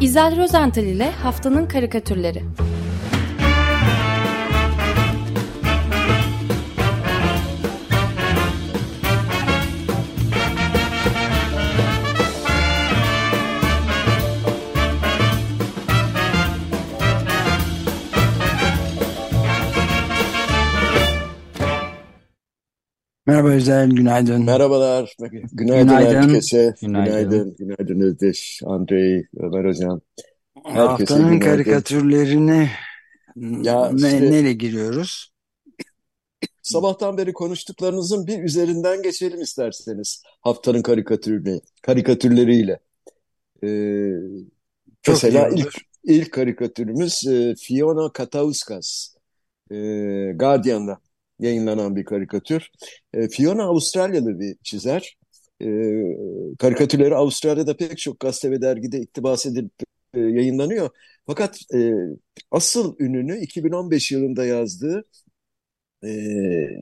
İzel Rozental ile Haftanın Karikatürleri Merhaba Özel, günaydın. Merhabalar. Günaydın, Günaydın. herkese. Günaydın. Günaydın. Günaydın Özdeş, Andrei, Ömer Hocam. Herkese Haftanın günaydın. karikatürlerine Ya ne, işte- neyle giriyoruz? Sabahtan beri konuştuklarınızın bir üzerinden geçelim isterseniz. Haftanın karikatürüne, karikatürleriyle. Ee, Çok mesela ilk, ilk karikatürümüz e, Fiona Katauskas. E, Guardian'da yayınlanan bir karikatür. E, Fiona Avustralyalı bir çizer. E, karikatürleri Avustralya'da pek çok gazete ve dergide iktibas edilip e, yayınlanıyor. Fakat e, asıl ününü 2015 yılında yazdığı e,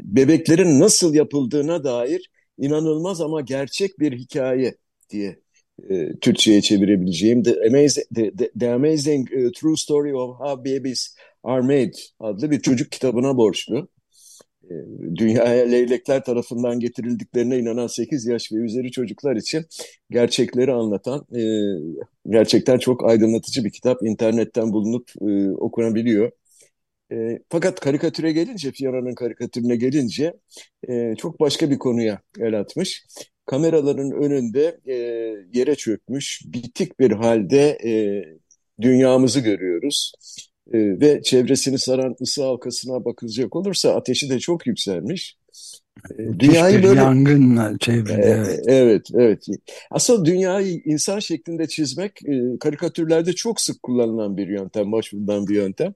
bebeklerin nasıl yapıldığına dair inanılmaz ama gerçek bir hikaye diye e, Türkçe'ye çevirebileceğim The Amazing, the, the, Amazing e, True Story of How Babies Are Made adlı bir çocuk kitabına borçlu. Dünyaya leylekler tarafından getirildiklerine inanan 8 yaş ve üzeri çocuklar için gerçekleri anlatan gerçekten çok aydınlatıcı bir kitap. İnternetten bulunup okunabiliyor. Fakat karikatüre gelince, Fiona'nın karikatürüne gelince çok başka bir konuya el atmış. Kameraların önünde yere çökmüş, bitik bir halde dünyamızı görüyoruz. E, ve çevresini saran ısı halkasına bakılacak olursa ateşi de çok yükselmiş. E, Müthiş dünyayı böyle yangınla çevrede. e, evet. Evet, evet. Aslında dünyayı insan şeklinde çizmek e, karikatürlerde çok sık kullanılan bir yöntem, başvurulan bir yöntem.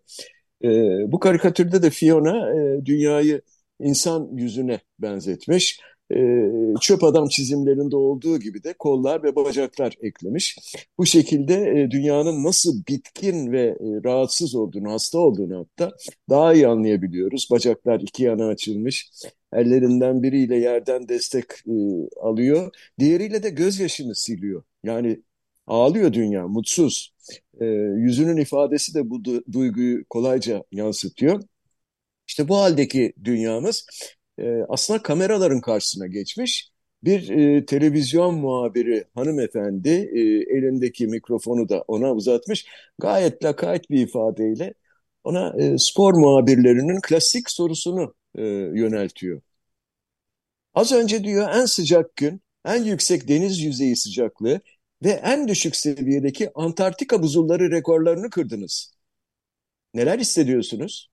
E, bu karikatürde de Fiona e, dünyayı insan yüzüne benzetmiş. E, çöp adam çizimlerinde olduğu gibi de kollar ve bacaklar eklemiş. Bu şekilde e, dünyanın nasıl bitkin ve e, rahatsız olduğunu, hasta olduğunu hatta daha iyi anlayabiliyoruz. Bacaklar iki yana açılmış. Ellerinden biriyle yerden destek e, alıyor. Diğeriyle de gözyaşını siliyor. Yani ağlıyor dünya, mutsuz. E, yüzünün ifadesi de bu du- duyguyu kolayca yansıtıyor. İşte bu haldeki dünyamız e, aslında kameraların karşısına geçmiş. Bir e, televizyon muhabiri hanımefendi e, elindeki mikrofonu da ona uzatmış. Gayet lakayt bir ifadeyle ona e, spor muhabirlerinin klasik sorusunu e, yöneltiyor. Az önce diyor en sıcak gün, en yüksek deniz yüzeyi sıcaklığı ve en düşük seviyedeki Antarktika buzulları rekorlarını kırdınız. Neler hissediyorsunuz?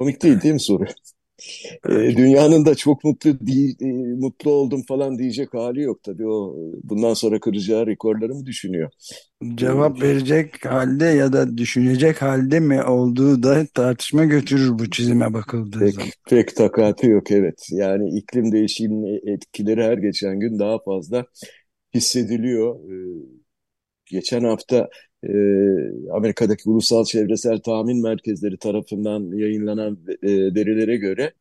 Komik değil değil mi soru? E, dünyanın da çok mutlu değil, e, mutlu oldum falan diyecek hali yok tabii o e, bundan sonra kıracağı rekorları mı düşünüyor? E, Cevap verecek halde ya da düşünecek halde mi olduğu da tartışma götürür bu çizime bakıldığı Pek, zaman. pek takatı yok evet. Yani iklim değişiminin etkileri her geçen gün daha fazla hissediliyor. Ee, geçen hafta e, Amerika'daki Ulusal Çevresel Tahmin Merkezleri tarafından yayınlanan e, verilere göre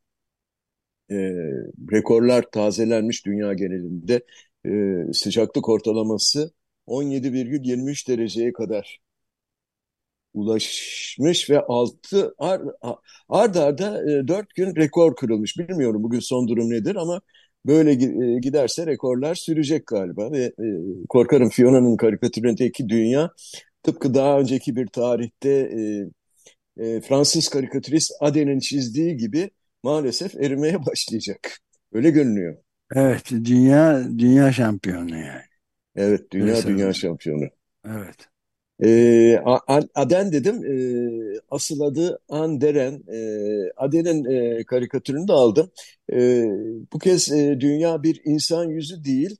e, rekorlar tazelenmiş dünya genelinde. E, sıcaklık ortalaması 17,23 dereceye kadar ulaşmış ve 6 ar, ard arda e, 4 gün rekor kırılmış. Bilmiyorum bugün son durum nedir ama böyle e, giderse rekorlar sürecek galiba ve e, korkarım Fiona'nın karikatüründeki dünya tıpkı daha önceki bir tarihte e, e, Fransız karikatürist Aden'in çizdiği gibi maalesef erimeye başlayacak. Öyle görünüyor. Evet, dünya dünya şampiyonu yani. Evet, dünya Resmen. dünya şampiyonu. Evet. A- Aden dedim. Ee, asıl adı Anderen. Ee, Aden'in e, karikatürünü de aldım. Ee, bu kez e, dünya bir insan yüzü değil.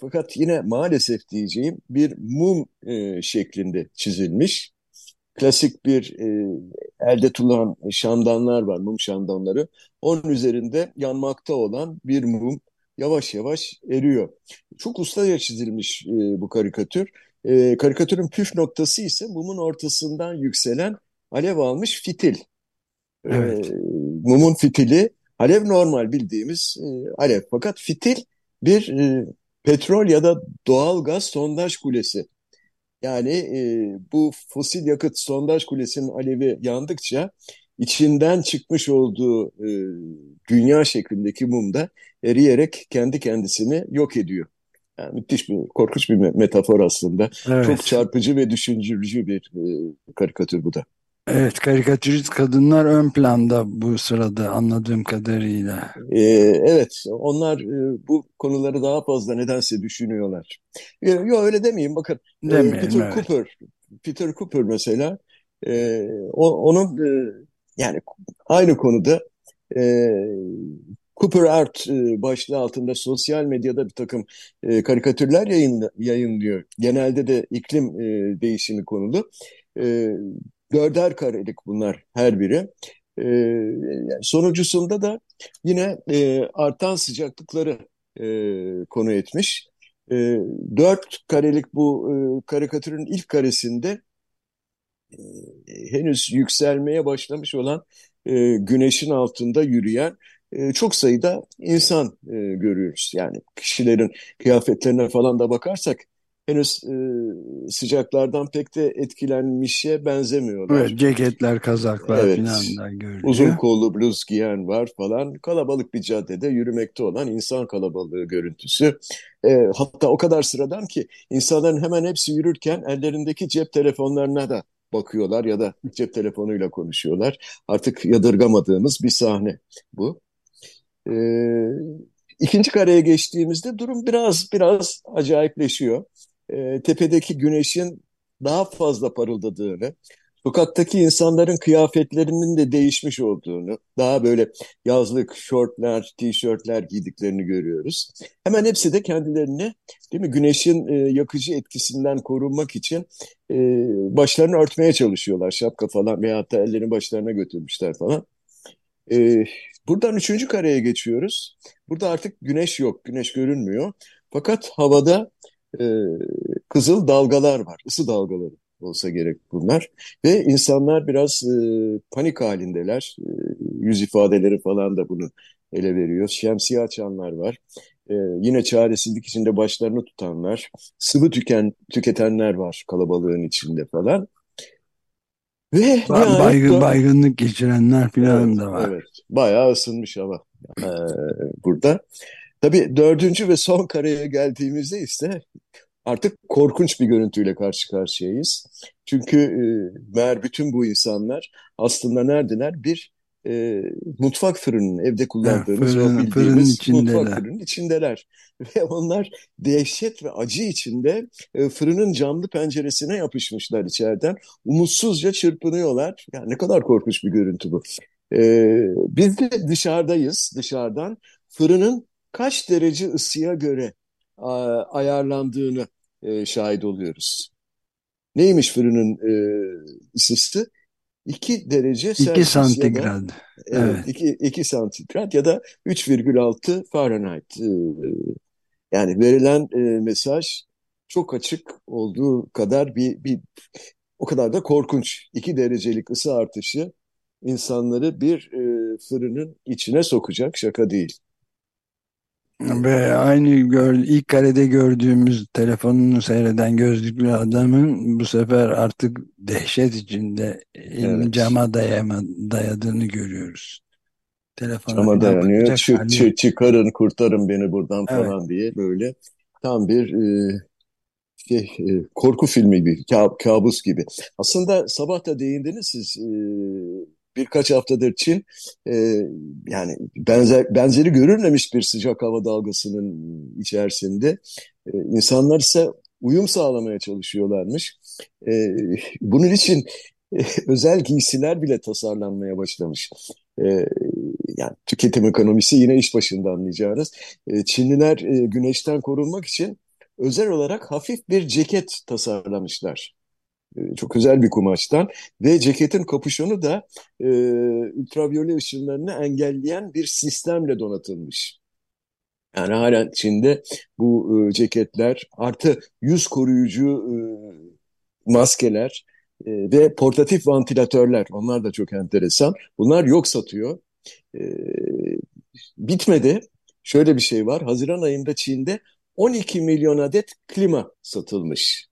Fakat yine maalesef diyeceğim bir mum e, şeklinde çizilmiş. Klasik bir e, elde tutulan şamdanlar var, mum şamdanları. Onun üzerinde yanmakta olan bir mum yavaş yavaş eriyor. Çok ustaca çizilmiş e, bu karikatür. E, karikatürün püf noktası ise mumun ortasından yükselen alev almış fitil. E, Evet. mumun fitili alev normal bildiğimiz e, alev. Fakat fitil bir e, petrol ya da doğal gaz sondaj kulesi. Yani e, bu fosil yakıt sondaj kulesinin alevi yandıkça içinden çıkmış olduğu e, dünya şeklindeki mum da eriyerek kendi kendisini yok ediyor. Yani müthiş bir, korkunç bir metafor aslında. Evet. Çok çarpıcı ve düşündürücü bir e, karikatür bu da. Evet, karikatürist kadınlar ön planda bu sırada anladığım kadarıyla. Ee, evet, onlar e, bu konuları daha fazla nedense düşünüyorlar. Yok öyle demeyeyim, bakın. E, Demeyin, Peter evet. Cooper, Peter Cooper mesela, e, o, onun e, yani aynı konuda e, Cooper Art e, başlığı altında sosyal medyada bir takım e, karikatürler yayın, yayınlıyor. Genelde de iklim e, değişimi konulu. E, dörder karelik bunlar her biri. E, yani sonucusunda da yine e, artan sıcaklıkları e, konu etmiş. E, dört karelik bu e, karikatürün ilk karesinde e, henüz yükselmeye başlamış olan e, güneşin altında yürüyen e, çok sayıda insan e, görüyoruz. Yani kişilerin kıyafetlerine falan da bakarsak henüz e, sıcaklardan pek de etkilenmişe benzemiyorlar. Evet, ceketler, kazaklar evet. falan da görülüyor. Uzun kollu bluz giyen var falan. Kalabalık bir caddede yürümekte olan insan kalabalığı görüntüsü. E, hatta o kadar sıradan ki insanların hemen hepsi yürürken ellerindeki cep telefonlarına da bakıyorlar ya da cep telefonuyla konuşuyorlar. Artık yadırgamadığımız bir sahne bu. E, ikinci kareye geçtiğimizde durum biraz biraz acayipleşiyor e, tepedeki güneşin daha fazla parıldadığını, sokaktaki insanların kıyafetlerinin de değişmiş olduğunu, daha böyle yazlık şortlar, tişörtler giydiklerini görüyoruz. Hemen hepsi de kendilerini değil mi güneşin e, yakıcı etkisinden korunmak için e, başlarını örtmeye çalışıyorlar. Şapka falan veya da ellerini başlarına götürmüşler falan. E, buradan üçüncü kareye geçiyoruz. Burada artık güneş yok, güneş görünmüyor. Fakat havada e, kızıl dalgalar var, ısı dalgaları olsa gerek bunlar. Ve insanlar biraz e, panik halindeler. E, yüz ifadeleri falan da bunu ele veriyor. Şemsiye açanlar var. E, yine çaresizlik içinde başlarını tutanlar. Sıvı tüken, tüketenler var kalabalığın içinde falan. Ve baygın, baygınlık geçirenler falan evet, da var. Evet, bayağı ısınmış hava e, burada. Tabii dördüncü ve son kareye geldiğimizde ise artık korkunç bir görüntüyle karşı karşıyayız. Çünkü e, meğer bütün bu insanlar aslında neredeler? Bir e, mutfak fırının evde kullandığımız fırın, o bildiğimiz fırın mutfak fırının içindeler. Ve onlar dehşet ve acı içinde e, fırının camlı penceresine yapışmışlar içeriden. Umutsuzca çırpınıyorlar. Yani ne kadar korkunç bir görüntü bu. E, biz de dışarıdayız. Dışarıdan fırının kaç derece ısıya göre ayarlandığını e, şahit oluyoruz. Neymiş fırının e, ısısı? 2 derece 2 santigrat. evet, 2, 2 santigrat ya da 3,6 Fahrenheit. E, yani verilen e, mesaj çok açık olduğu kadar bir, bir o kadar da korkunç. 2 derecelik ısı artışı insanları bir e, fırının içine sokacak şaka değil. Ve aynı gör, ilk karede gördüğümüz telefonunu seyreden gözlüklü adamın bu sefer artık dehşet içinde evet. cama dayama, dayadığını görüyoruz. Telefona cama dayanıyor. Çık, çık, çıkarın kurtarın beni buradan evet. falan diye böyle tam bir e, şey, e, korku filmi gibi, kabus gibi. Aslında sabah da değindiniz siz e, birkaç haftadır Çin e, yani benzer, benzeri görülmemiş bir sıcak hava dalgasının içerisinde. E, insanlar ise uyum sağlamaya çalışıyorlarmış. E, bunun için e, özel giysiler bile tasarlanmaya başlamış. E, yani tüketim ekonomisi yine iş başında anlayacağınız. E, Çinliler e, güneşten korunmak için özel olarak hafif bir ceket tasarlamışlar. E, çok özel bir kumaştan ve ceketin kapüşonu da e, ultraviyole ışınlarını engelleyen bir sistemle donatılmış. Yani halen Çin'de bu e, ceketler artı yüz koruyucu e, maskeler e, ve portatif vantilatörler onlar da çok enteresan. Bunlar yok satıyor. E, bitmedi. Şöyle bir şey var. Haziran ayında Çin'de 12 milyon adet klima satılmış.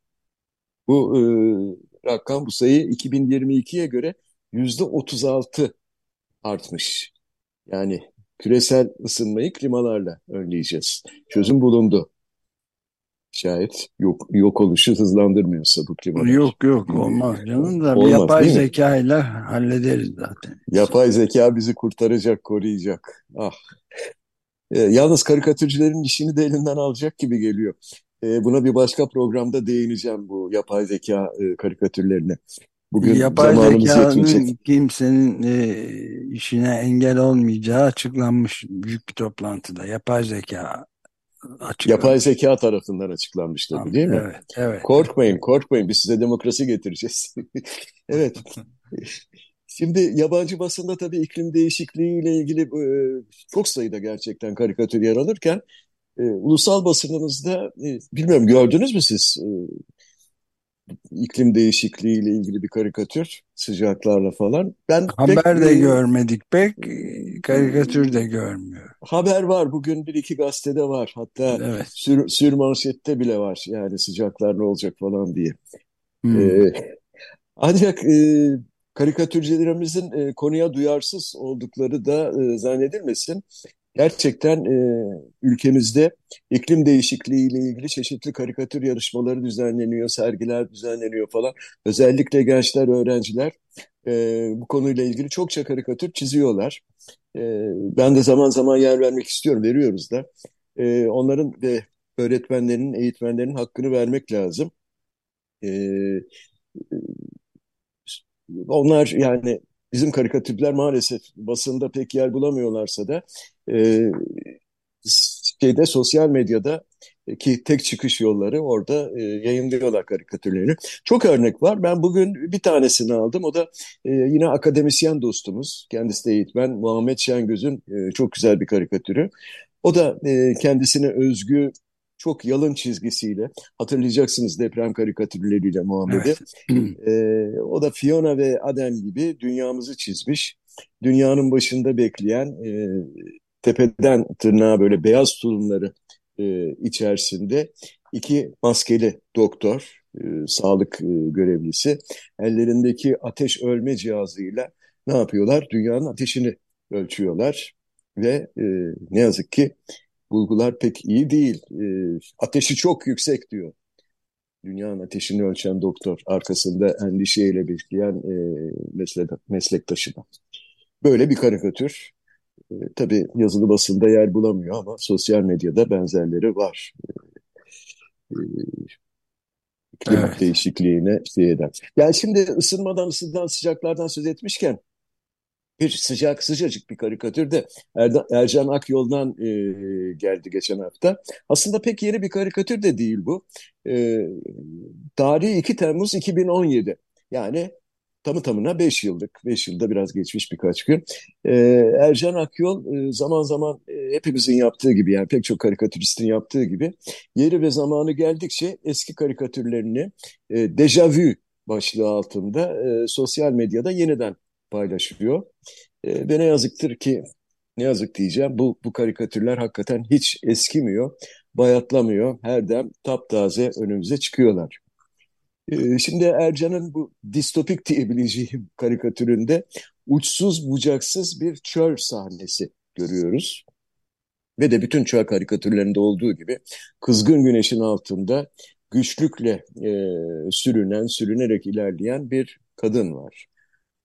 Bu e, rakam, bu sayı 2022'ye göre yüzde 36 artmış. Yani küresel ısınmayı klimalarla önleyeceğiz. Çözüm bulundu. Şayet yok, yok oluşu hızlandırmıyorsa bu klimalar. Yok yok olmaz canım da olmaz, yapay zeka ile hallederiz zaten. Yapay zeka bizi kurtaracak, koruyacak. Ah. E, yalnız karikatürcülerin işini de elinden alacak gibi geliyor. E, buna bir başka programda değineceğim bu yapay zeka e, karikatürlerine. Bugün yapay zekanın kimsenin e, işine engel olmayacağı açıklanmış büyük bir toplantıda. Yapay zeka açıklanmış. Yapay zeka tarafından açıklanmış tabii değil mi? Evet, evet. Korkmayın, korkmayın. Biz size demokrasi getireceğiz. evet. Şimdi yabancı basında tabii iklim değişikliği ile ilgili e, çok sayıda gerçekten karikatür yer alırken e, ulusal basınımızda e, bilmiyorum gördünüz mü siz e, iklim değişikliği ile ilgili bir karikatür sıcaklarla falan. Ben haber pek, de e, görmedik pek karikatür de görmüyor. Haber var bugün bir iki gazetede var hatta evet. sür, sür manşette bile var yani sıcaklar ne olacak falan diye. Hmm. Ee, ancak e, karikatürcülerimizin e, konuya duyarsız oldukları da e, zannedilmesin gerçekten e, ülkemizde iklim değişikliği ile ilgili çeşitli karikatür yarışmaları düzenleniyor, sergiler düzenleniyor falan. Özellikle gençler, öğrenciler e, bu konuyla ilgili çokça karikatür çiziyorlar. E, ben de zaman zaman yer vermek istiyorum, veriyoruz da. E, onların ve öğretmenlerin, eğitmenlerin hakkını vermek lazım. E, onlar yani bizim karikatürler maalesef basında pek yer bulamıyorlarsa da e, şeyde sosyal medyada e, ki tek çıkış yolları orada e, yayınlıyorlar karikatürlerini. Çok örnek var. Ben bugün bir tanesini aldım. O da e, yine akademisyen dostumuz. Kendisi de eğitmen. Muhammed Şengöz'ün e, çok güzel bir karikatürü. O da e, kendisine özgü çok yalın çizgisiyle hatırlayacaksınız deprem karikatürleriyle Muhammed'i. Evet. e, o da Fiona ve Adem gibi dünyamızı çizmiş. Dünyanın başında bekleyen e, tepeden tırnağa böyle beyaz tulumları e, içerisinde iki maskeli doktor, e, sağlık e, görevlisi ellerindeki ateş ölme cihazıyla ne yapıyorlar? Dünyanın ateşini ölçüyorlar ve e, ne yazık ki bulgular pek iyi değil. E, ateşi çok yüksek diyor. Dünyanın ateşini ölçen doktor arkasında endişeyle bekleyen e, meslek, meslektaşına. Böyle bir karikatür. E, tabii yazılı basında yer bulamıyor ama sosyal medyada benzerleri var. E, iklim evet. değişikliğine şey eder. Yani şimdi ısınmadan, ısıdan, sıcaklardan söz etmişken bir sıcak sıcacık bir karikatür de Erda, Ercan Akyol'dan e, geldi geçen hafta. Aslında pek yeni bir karikatür de değil bu. E, tarihi 2 Temmuz 2017. Yani tamı tamına 5 yıllık. 5 yılda biraz geçmiş birkaç gün. E, Ercan Akyol e, zaman zaman e, hepimizin yaptığı gibi yani pek çok karikatüristin yaptığı gibi yeri ve zamanı geldikçe eski karikatürlerini e, Deja başlığı altında e, sosyal medyada yeniden paylaşılıyor. E, ve ne yazıktır ki, ne yazık diyeceğim, bu, bu karikatürler hakikaten hiç eskimiyor, bayatlamıyor. Her dem taptaze önümüze çıkıyorlar. E, şimdi Ercan'ın bu distopik diyebileceğim karikatüründe uçsuz bucaksız bir çöl sahnesi görüyoruz. Ve de bütün çöl karikatürlerinde olduğu gibi kızgın güneşin altında güçlükle e, sürünen, sürünerek ilerleyen bir kadın var.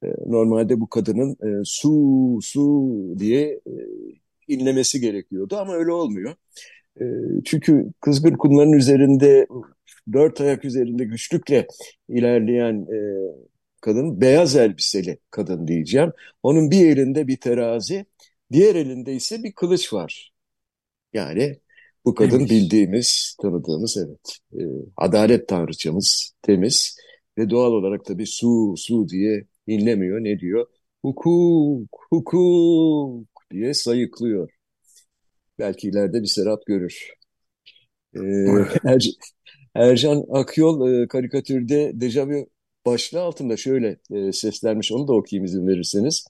E, normalde bu kadının e, su su diye e, inlemesi gerekiyordu ama öyle olmuyor. E, çünkü kızgın kumların üzerinde dört ayak üzerinde güçlükle ilerleyen e, kadın beyaz elbiseli kadın diyeceğim. Onun bir elinde bir terazi, diğer elinde ise bir kılıç var. Yani bu kadın temiz. bildiğimiz, tanıdığımız evet. E, adalet tanrıçamız temiz ve doğal olarak tabii su su diye dinlemiyor. Ne diyor? Hukuk, hukuk diye sayıklıyor. Belki ileride bir serap görür. Ee, er, Ercan Akyol e, karikatürde Dejavu başlığı altında şöyle e, seslenmiş. Onu da okuyayım izin verirseniz.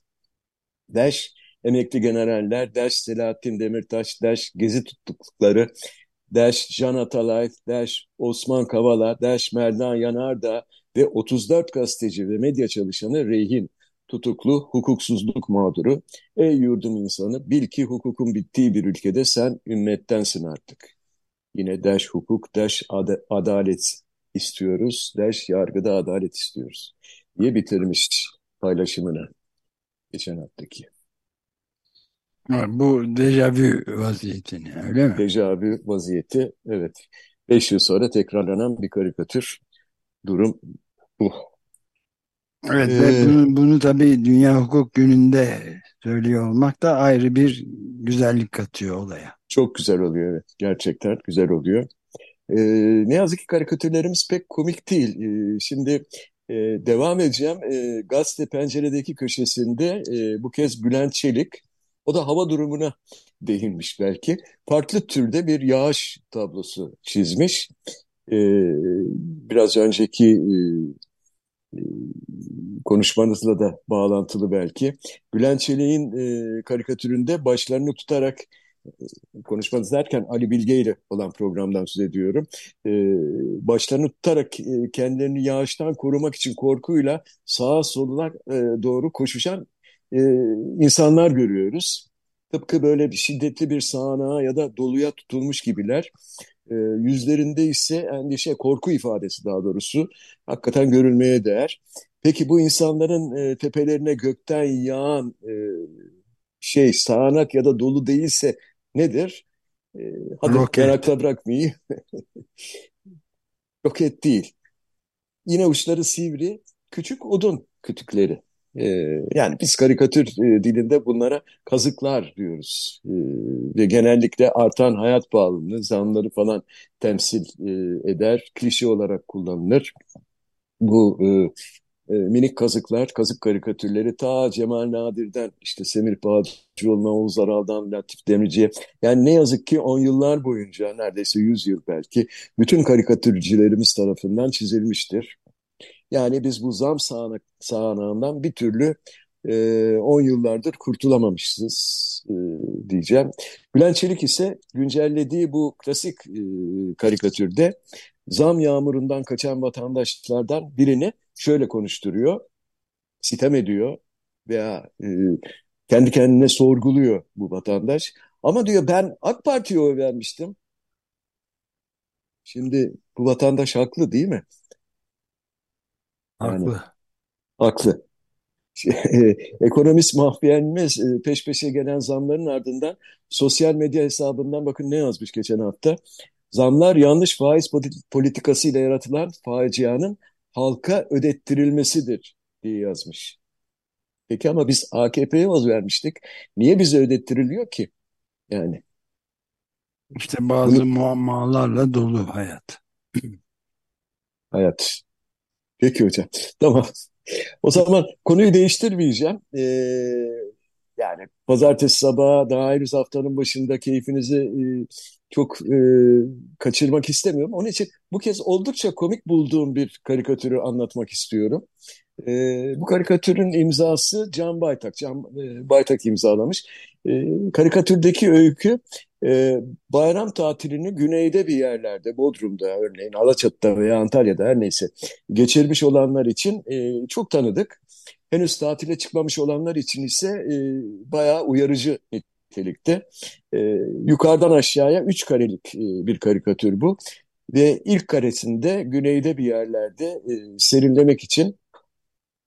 Deş emekli generaller, Deş Selahattin Demirtaş, Deş gezi tuttukları, Dash Can Atalay, Dash Osman Kavala, Dash Merdan Yanardağ ve 34 gazeteci ve medya çalışanı rehin, tutuklu, hukuksuzluk mağduru. Ey yurdum insanı, bil ki hukukun bittiği bir ülkede sen ümmettensin artık. Yine Dash hukuk, Dash ad adalet istiyoruz, Dash yargıda adalet istiyoruz diye bitirmiş paylaşımını geçen haftaki. Bu dejavü vaziyetini öyle mi? Dejavü vaziyeti evet. Beş yıl sonra tekrarlanan bir karikatür durum bu. Evet ee, ve bunu, bunu tabii Dünya Hukuk Günü'nde söylüyor olmak da ayrı bir güzellik katıyor olaya. Çok güzel oluyor evet. Gerçekten güzel oluyor. Ee, ne yazık ki karikatürlerimiz pek komik değil. Ee, şimdi e, devam edeceğim. E, gazete penceredeki köşesinde e, bu kez Bülent Çelik o da hava durumuna değinmiş belki. Farklı türde bir yağış tablosu çizmiş. Ee, biraz önceki e, konuşmanızla da bağlantılı belki. Bülent Çelik'in e, karikatüründe başlarını tutarak konuşmanız derken Ali Bilge ile olan programdan söz ediyorum. E, başlarını tutarak e, kendilerini yağıştan korumak için korkuyla sağa sola e, doğru koşuşan e, insanlar görüyoruz. Tıpkı böyle bir şiddetli bir sağanağa ya da doluya tutulmuş gibiler. E, yüzlerinde ise endişe, korku ifadesi daha doğrusu hakikaten görülmeye değer. Peki bu insanların e, tepelerine gökten yağan e, şey sağanak ya da dolu değilse nedir? E, hadi Roket. merakla bırakmayayım. Roket değil. Yine uçları sivri, küçük odun kütükleri. E, yani biz karikatür e, dilinde bunlara kazıklar diyoruz. E, ve genellikle artan hayat pahalılığını, zamları falan temsil e, eder. Klişe olarak kullanılır. Bu e, minik kazıklar, kazık karikatürleri ta Cemal Nadir'den işte Semir Bağcıoğlu'na, Oğuz Aral'dan Latif Demirci'ye yani ne yazık ki on yıllar boyunca neredeyse yüz yıl belki bütün karikatürcülerimiz tarafından çizilmiştir. Yani biz bu zam sağanak, sağanağından bir türlü 10 e, yıllardır kurtulamamışız diyeceğim. Bülent Çelik ise güncellediği bu klasik karikatürde zam yağmurundan kaçan vatandaşlardan birini şöyle konuşturuyor, sitem ediyor veya kendi kendine sorguluyor bu vatandaş. Ama diyor ben AK Parti'ye oy vermiştim. Şimdi bu vatandaş haklı değil mi? Yani, haklı. Haklı. Ekonomist Mahfiyenmez e, peş peşe gelen zamların ardından sosyal medya hesabından bakın ne yazmış geçen hafta. Zamlar yanlış faiz politikasıyla yaratılan facianın halka ödettirilmesidir diye yazmış. Peki ama biz AKP'ye oz vermiştik. Niye bize ödettiriliyor ki? Yani. İşte bazı Bunu... muammalarla dolu hayat. hayat. Peki hocam. Tamam. O zaman konuyu değiştirmeyeceğim. Ee, yani pazartesi sabahı daha henüz haftanın başında keyfinizi e, çok e, kaçırmak istemiyorum. Onun için bu kez oldukça komik bulduğum bir karikatürü anlatmak istiyorum. E, bu karikatürün imzası Can Baytak. Can e, Baytak imzalamış. E, karikatürdeki öykü e, bayram tatilini güneyde bir yerlerde, Bodrum'da örneğin, Alaçatı'da veya Antalya'da her neyse geçirmiş olanlar için e, çok tanıdık. Henüz tatile çıkmamış olanlar için ise e, bayağı uyarıcı nitelikte. E, yukarıdan aşağıya üç karelik e, bir karikatür bu. Ve ilk karesinde güneyde bir yerlerde e, serinlemek için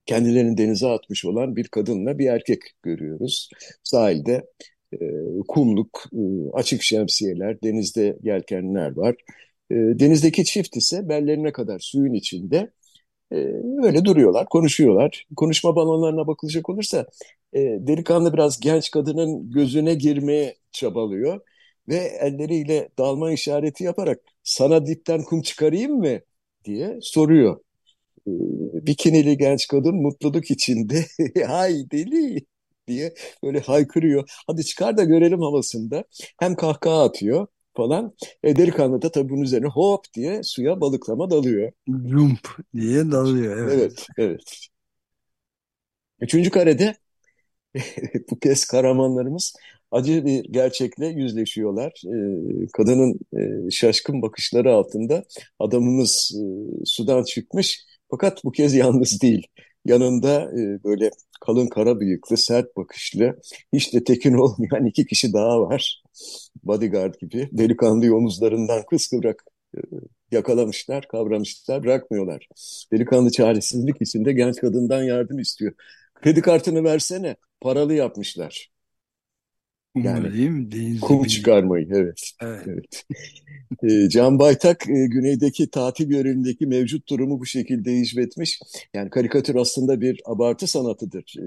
kendilerini denize atmış olan bir kadınla bir erkek görüyoruz. Sahilde e, kumluk, e, açık şemsiyeler, denizde yelkenler var. E, denizdeki çift ise bellerine kadar suyun içinde e, öyle duruyorlar, konuşuyorlar. Konuşma balonlarına bakılacak olursa e, delikanlı biraz genç kadının gözüne girmeye çabalıyor ve elleriyle dalma işareti yaparak sana dipten kum çıkarayım mı diye soruyor. E, bikinili genç kadın mutluluk içinde hay deli diye böyle haykırıyor. Hadi çıkar da görelim havasında. Hem kahkaha atıyor falan. E, delikanlı da tabii bunun üzerine hop diye suya balıklama dalıyor. Jump diye dalıyor. Evet, evet. evet. Üçüncü karede bu kez kahramanlarımız acı bir gerçekle yüzleşiyorlar. E, kadının e, şaşkın bakışları altında adamımız e, sudan çıkmış fakat bu kez yalnız değil. Yanında e, böyle kalın kara bıyıklı, sert bakışlı, hiç de tekin olmayan iki kişi daha var. Bodyguard gibi. Delikanlıyı omuzlarından kıskıvrak e, yakalamışlar, kavramışlar, bırakmıyorlar. Delikanlı çaresizlik içinde genç kadından yardım istiyor. Kredi kartını versene, paralı yapmışlar. Yani değil mi? Deniz kum çıkarmayı, evet. Evet. evet. e, Can Baytak e, güneydeki tatil yörelimindeki mevcut durumu bu şekilde hicvetmiş. Yani karikatür aslında bir abartı sanatıdır e,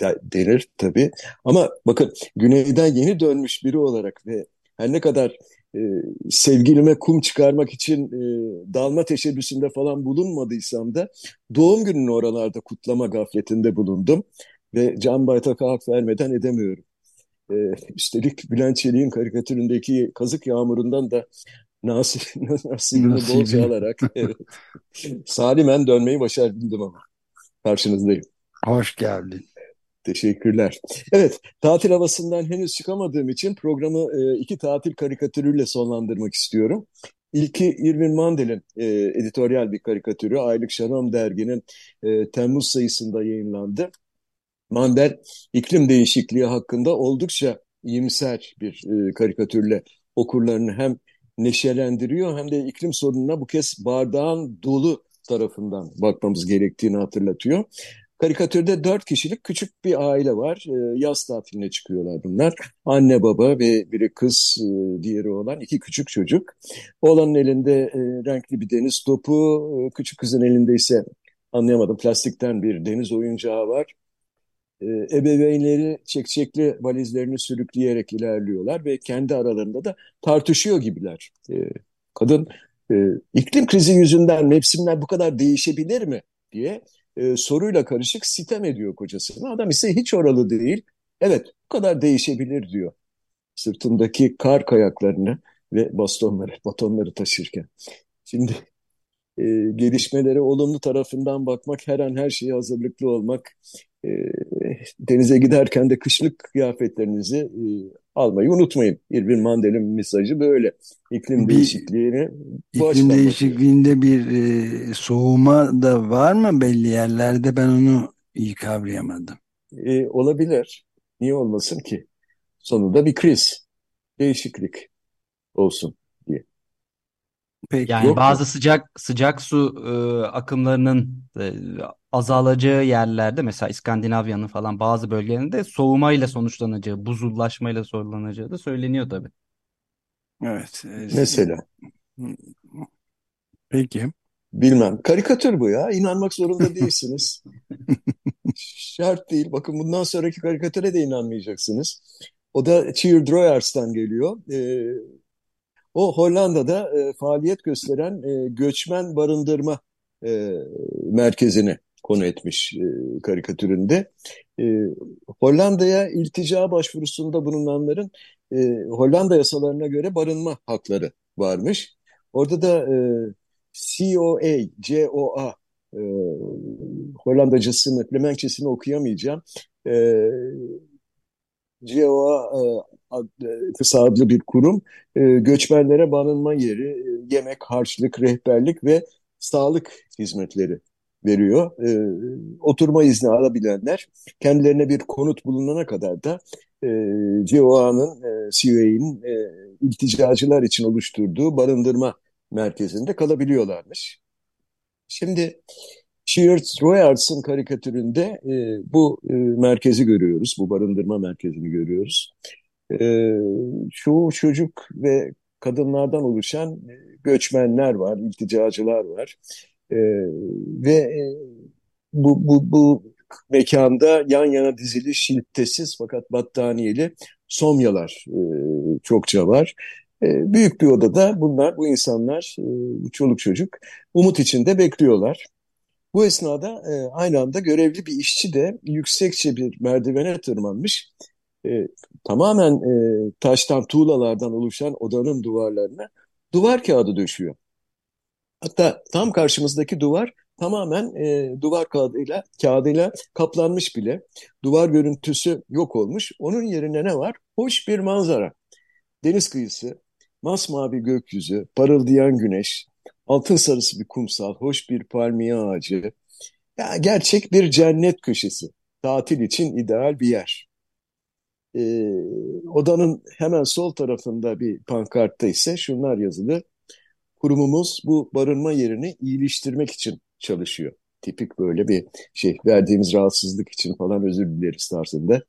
de, denir tabii. Ama bakın güneyden yeni dönmüş biri olarak ve her ne kadar e, sevgilime kum çıkarmak için e, dalma teşebbüsünde falan bulunmadıysam da doğum gününü oralarda kutlama gafletinde bulundum. Ve Can Baytak'a hak vermeden edemiyorum. E, üstelik Bülent Çelik'in karikatüründeki kazık yağmurundan da nasip, nasibimi Nasibi. bolca alarak evet, salimen dönmeyi başardım ama karşınızdayım. Hoş geldin. Teşekkürler. Evet, tatil havasından henüz çıkamadığım için programı e, iki tatil karikatürüyle sonlandırmak istiyorum. İlki Irvin Mandel'in e, editoryal bir karikatürü. Aylık Şanom derginin e, Temmuz sayısında yayınlandı. Mandel iklim değişikliği hakkında oldukça iyimser bir e, karikatürle okurlarını hem neşelendiriyor hem de iklim sorununa bu kez bardağın dolu tarafından bakmamız gerektiğini hatırlatıyor. Karikatürde dört kişilik küçük bir aile var. E, yaz tatiline çıkıyorlar bunlar. Anne baba ve biri kız, e, diğeri olan iki küçük çocuk. Oğlanın elinde e, renkli bir deniz topu, küçük kızın elinde ise anlayamadım plastikten bir deniz oyuncağı var. E, ebeveynleri çekçekli valizlerini sürükleyerek ilerliyorlar ve kendi aralarında da tartışıyor gibiler. E, kadın e, iklim krizi yüzünden mevsimler bu kadar değişebilir mi diye soruyla karışık sitem ediyor kocasına. Adam ise hiç oralı değil. Evet bu kadar değişebilir diyor. Sırtındaki kar kayaklarını ve bastonları, batonları taşırken. Şimdi e, gelişmelere olumlu tarafından bakmak, her an her şeye hazırlıklı olmak, e, denize giderken de kışlık kıyafetlerinizi e, almayı unutmayın. Irvin Mandel'in mesajı böyle. İklim Bir- değişikliğini bu İklim değişikliğinde bir e, soğuma da var mı belli yerlerde? Ben onu iyi kavrayamadım. E, olabilir. Niye olmasın ki? Sonunda bir kriz, değişiklik olsun diye. Peki. Yani Yok mu? bazı sıcak sıcak su e, akımlarının e, azalacağı yerlerde mesela İskandinavya'nın falan bazı bölgelerinde soğumayla sonuçlanacağı, buzullaşmayla sonuçlanacağı da söyleniyor tabii. Evet. e, Mesela. Peki. Bilmem. Karikatür bu ya. İnanmak zorunda değilsiniz. Şart değil. Bakın bundan sonraki karikatüre de inanmayacaksınız. O da Cheer Droyers'tan geliyor. Ee, o Hollanda'da e, faaliyet gösteren e, göçmen barındırma e, merkezini konu etmiş e, karikatüründe. E, Hollanda'ya iltica başvurusunda bulunanların e, Hollanda yasalarına göre barınma hakları varmış. Orada da e, COA, COA e, Hollandacasını, Flemenkçesini okuyamayacağım. E, COA e, e, kısa adlı bir kurum e, göçmenlere barınma yeri, e, yemek, harçlık, rehberlik ve sağlık hizmetleri veriyor. E, oturma izni alabilenler kendilerine bir konut bulunana kadar da e, COA'nın, e, COA'nın e, ilticacılar için oluşturduğu barındırma merkezinde kalabiliyorlarmış. Şimdi Cheers Royars'ın karikatüründe e, bu e, merkezi görüyoruz, bu barındırma merkezini görüyoruz. E, çoğu çocuk ve kadınlardan oluşan e, göçmenler var, ilticacılar var. E, ve e, bu, bu, bu mekanda yan yana dizili şiltesiz fakat battaniyeli somyalar e, çokça var. E, büyük bir odada bunlar, bu insanlar, e, çoluk çocuk umut içinde bekliyorlar. Bu esnada e, aynı anda görevli bir işçi de yüksekçe bir merdivene tırmanmış. E, tamamen e, taştan, tuğlalardan oluşan odanın duvarlarına duvar kağıdı döşüyor. Hatta tam karşımızdaki duvar tamamen e, duvar kağıdıyla, kağıdıyla kaplanmış bile. Duvar görüntüsü yok olmuş. Onun yerine ne var? Hoş bir manzara. Deniz kıyısı, masmavi gökyüzü, parıldayan güneş, altın sarısı bir kumsal, hoş bir palmiye ağacı. Ya gerçek bir cennet köşesi. Tatil için ideal bir yer. Ee, odanın hemen sol tarafında bir pankartta ise şunlar yazılı. Kurumumuz bu barınma yerini iyileştirmek için çalışıyor. Tipik böyle bir şey verdiğimiz rahatsızlık için falan özür dileriz tarzında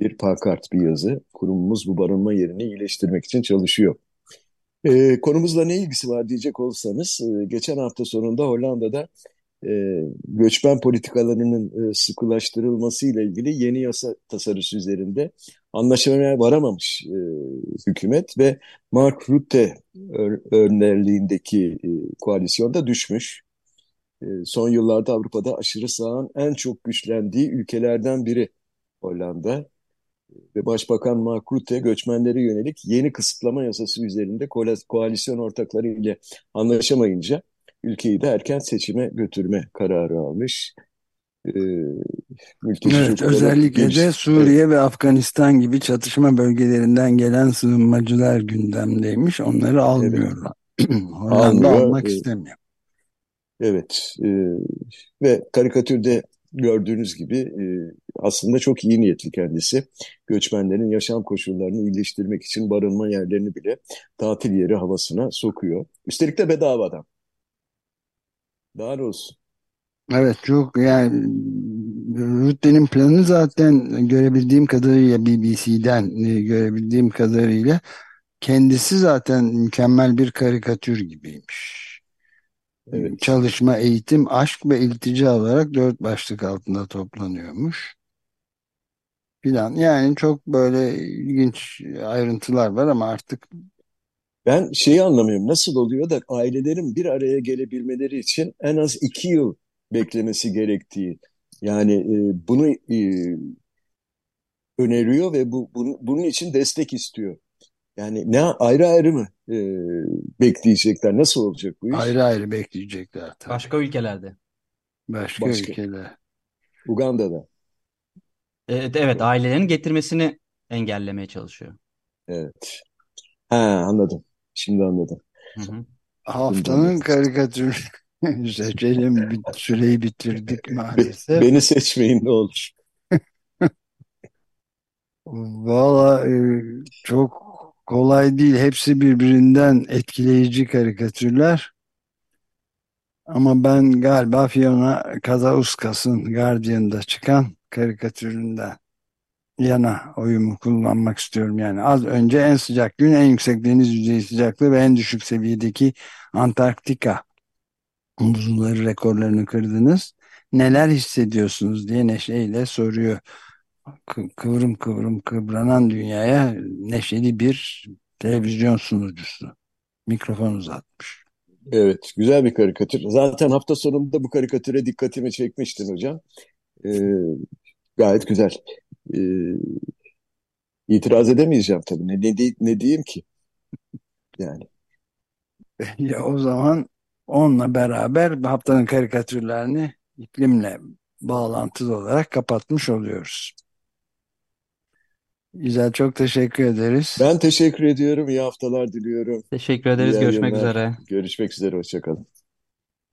bir pankart bir yazı. Kurumumuz bu barınma yerini iyileştirmek için çalışıyor. Ee, konumuzla ne ilgisi var diyecek olsanız e, geçen hafta sonunda Hollanda'da e, göçmen politikalarının e, sıkılaştırılması ile ilgili yeni yasa tasarısı üzerinde anlaşmaya varamamış e, hükümet ve Mark Rutte önderliğindeki e, koalisyonda düşmüş. E, son yıllarda Avrupa'da aşırı sağın en çok güçlendiği ülkelerden biri Hollanda ve Başbakan Mark Rutte göçmenlere yönelik yeni kısıtlama yasası üzerinde koalisyon ortakları ile anlaşamayınca ülkeyi de erken seçime götürme kararı almış. Ee, evet, özellikle de Suriye ve Afganistan gibi çatışma bölgelerinden gelen sığınmacılar gündemdeymiş. Onları almıyorlar. Evet. Hollanda Almıyor. almak ee, istemiyor. Evet e, ve karikatürde gördüğünüz gibi e, aslında çok iyi niyetli kendisi. Göçmenlerin yaşam koşullarını iyileştirmek için barınma yerlerini bile tatil yeri havasına sokuyor. Üstelik de bedavadan. Daha olsun. Evet çok yani Rütte'nin planı zaten görebildiğim kadarıyla BBC'den e, görebildiğim kadarıyla kendisi zaten mükemmel bir karikatür gibiymiş. Evet. Çalışma, eğitim, aşk ve iltica olarak dört başlık altında toplanıyormuş. Plan. Yani çok böyle ilginç ayrıntılar var ama artık ben şeyi anlamıyorum. Nasıl oluyor da ailelerin bir araya gelebilmeleri için en az iki yıl beklemesi gerektiği. Yani e, bunu e, öneriyor ve bu, bunu, bunun için destek istiyor. Yani ne ayrı ayrı mı e, bekleyecekler? Nasıl olacak bu iş? Ayrı ayrı bekleyecekler. Tabii. Başka ülkelerde. Başka, Başka ülkeler. Uganda'da. Evet, evet ailelerin getirmesini engellemeye çalışıyor. Evet. Ha anladım. Şimdi anladım. Hı hı. Haftanın karikatürü seçelim. Süreyi bitirdik maalesef. Beni seçmeyin ne olur. Valla e, çok kolay değil. Hepsi birbirinden etkileyici karikatürler. Ama ben galiba Fiona Kazauskas'ın Guardian'da çıkan karikatüründen yana oyumu kullanmak istiyorum. Yani az önce en sıcak gün, en yüksek deniz yüzeyi sıcaklığı ve en düşük seviyedeki Antarktika buzulları rekorlarını kırdınız. Neler hissediyorsunuz diye neşeyle soruyor. Kıvrım kıvrım kıvranan dünyaya neşeli bir televizyon sunucusu. Mikrofon uzatmış. Evet, güzel bir karikatür. Zaten hafta sonunda bu karikatüre dikkatimi çekmiştin hocam. Ee, gayet güzel. Ee, itiraz edemeyeceğim tabii. Ne, ne, ne diyeyim ki? Yani. Ya o zaman onunla beraber haftanın karikatürlerini iklimle bağlantılı olarak kapatmış oluyoruz. Güzel çok teşekkür ederiz. Ben teşekkür ediyorum. İyi haftalar diliyorum. Teşekkür ederiz. İyi Görüşmek üzere. Görüşmek üzere. Hoşçakalın.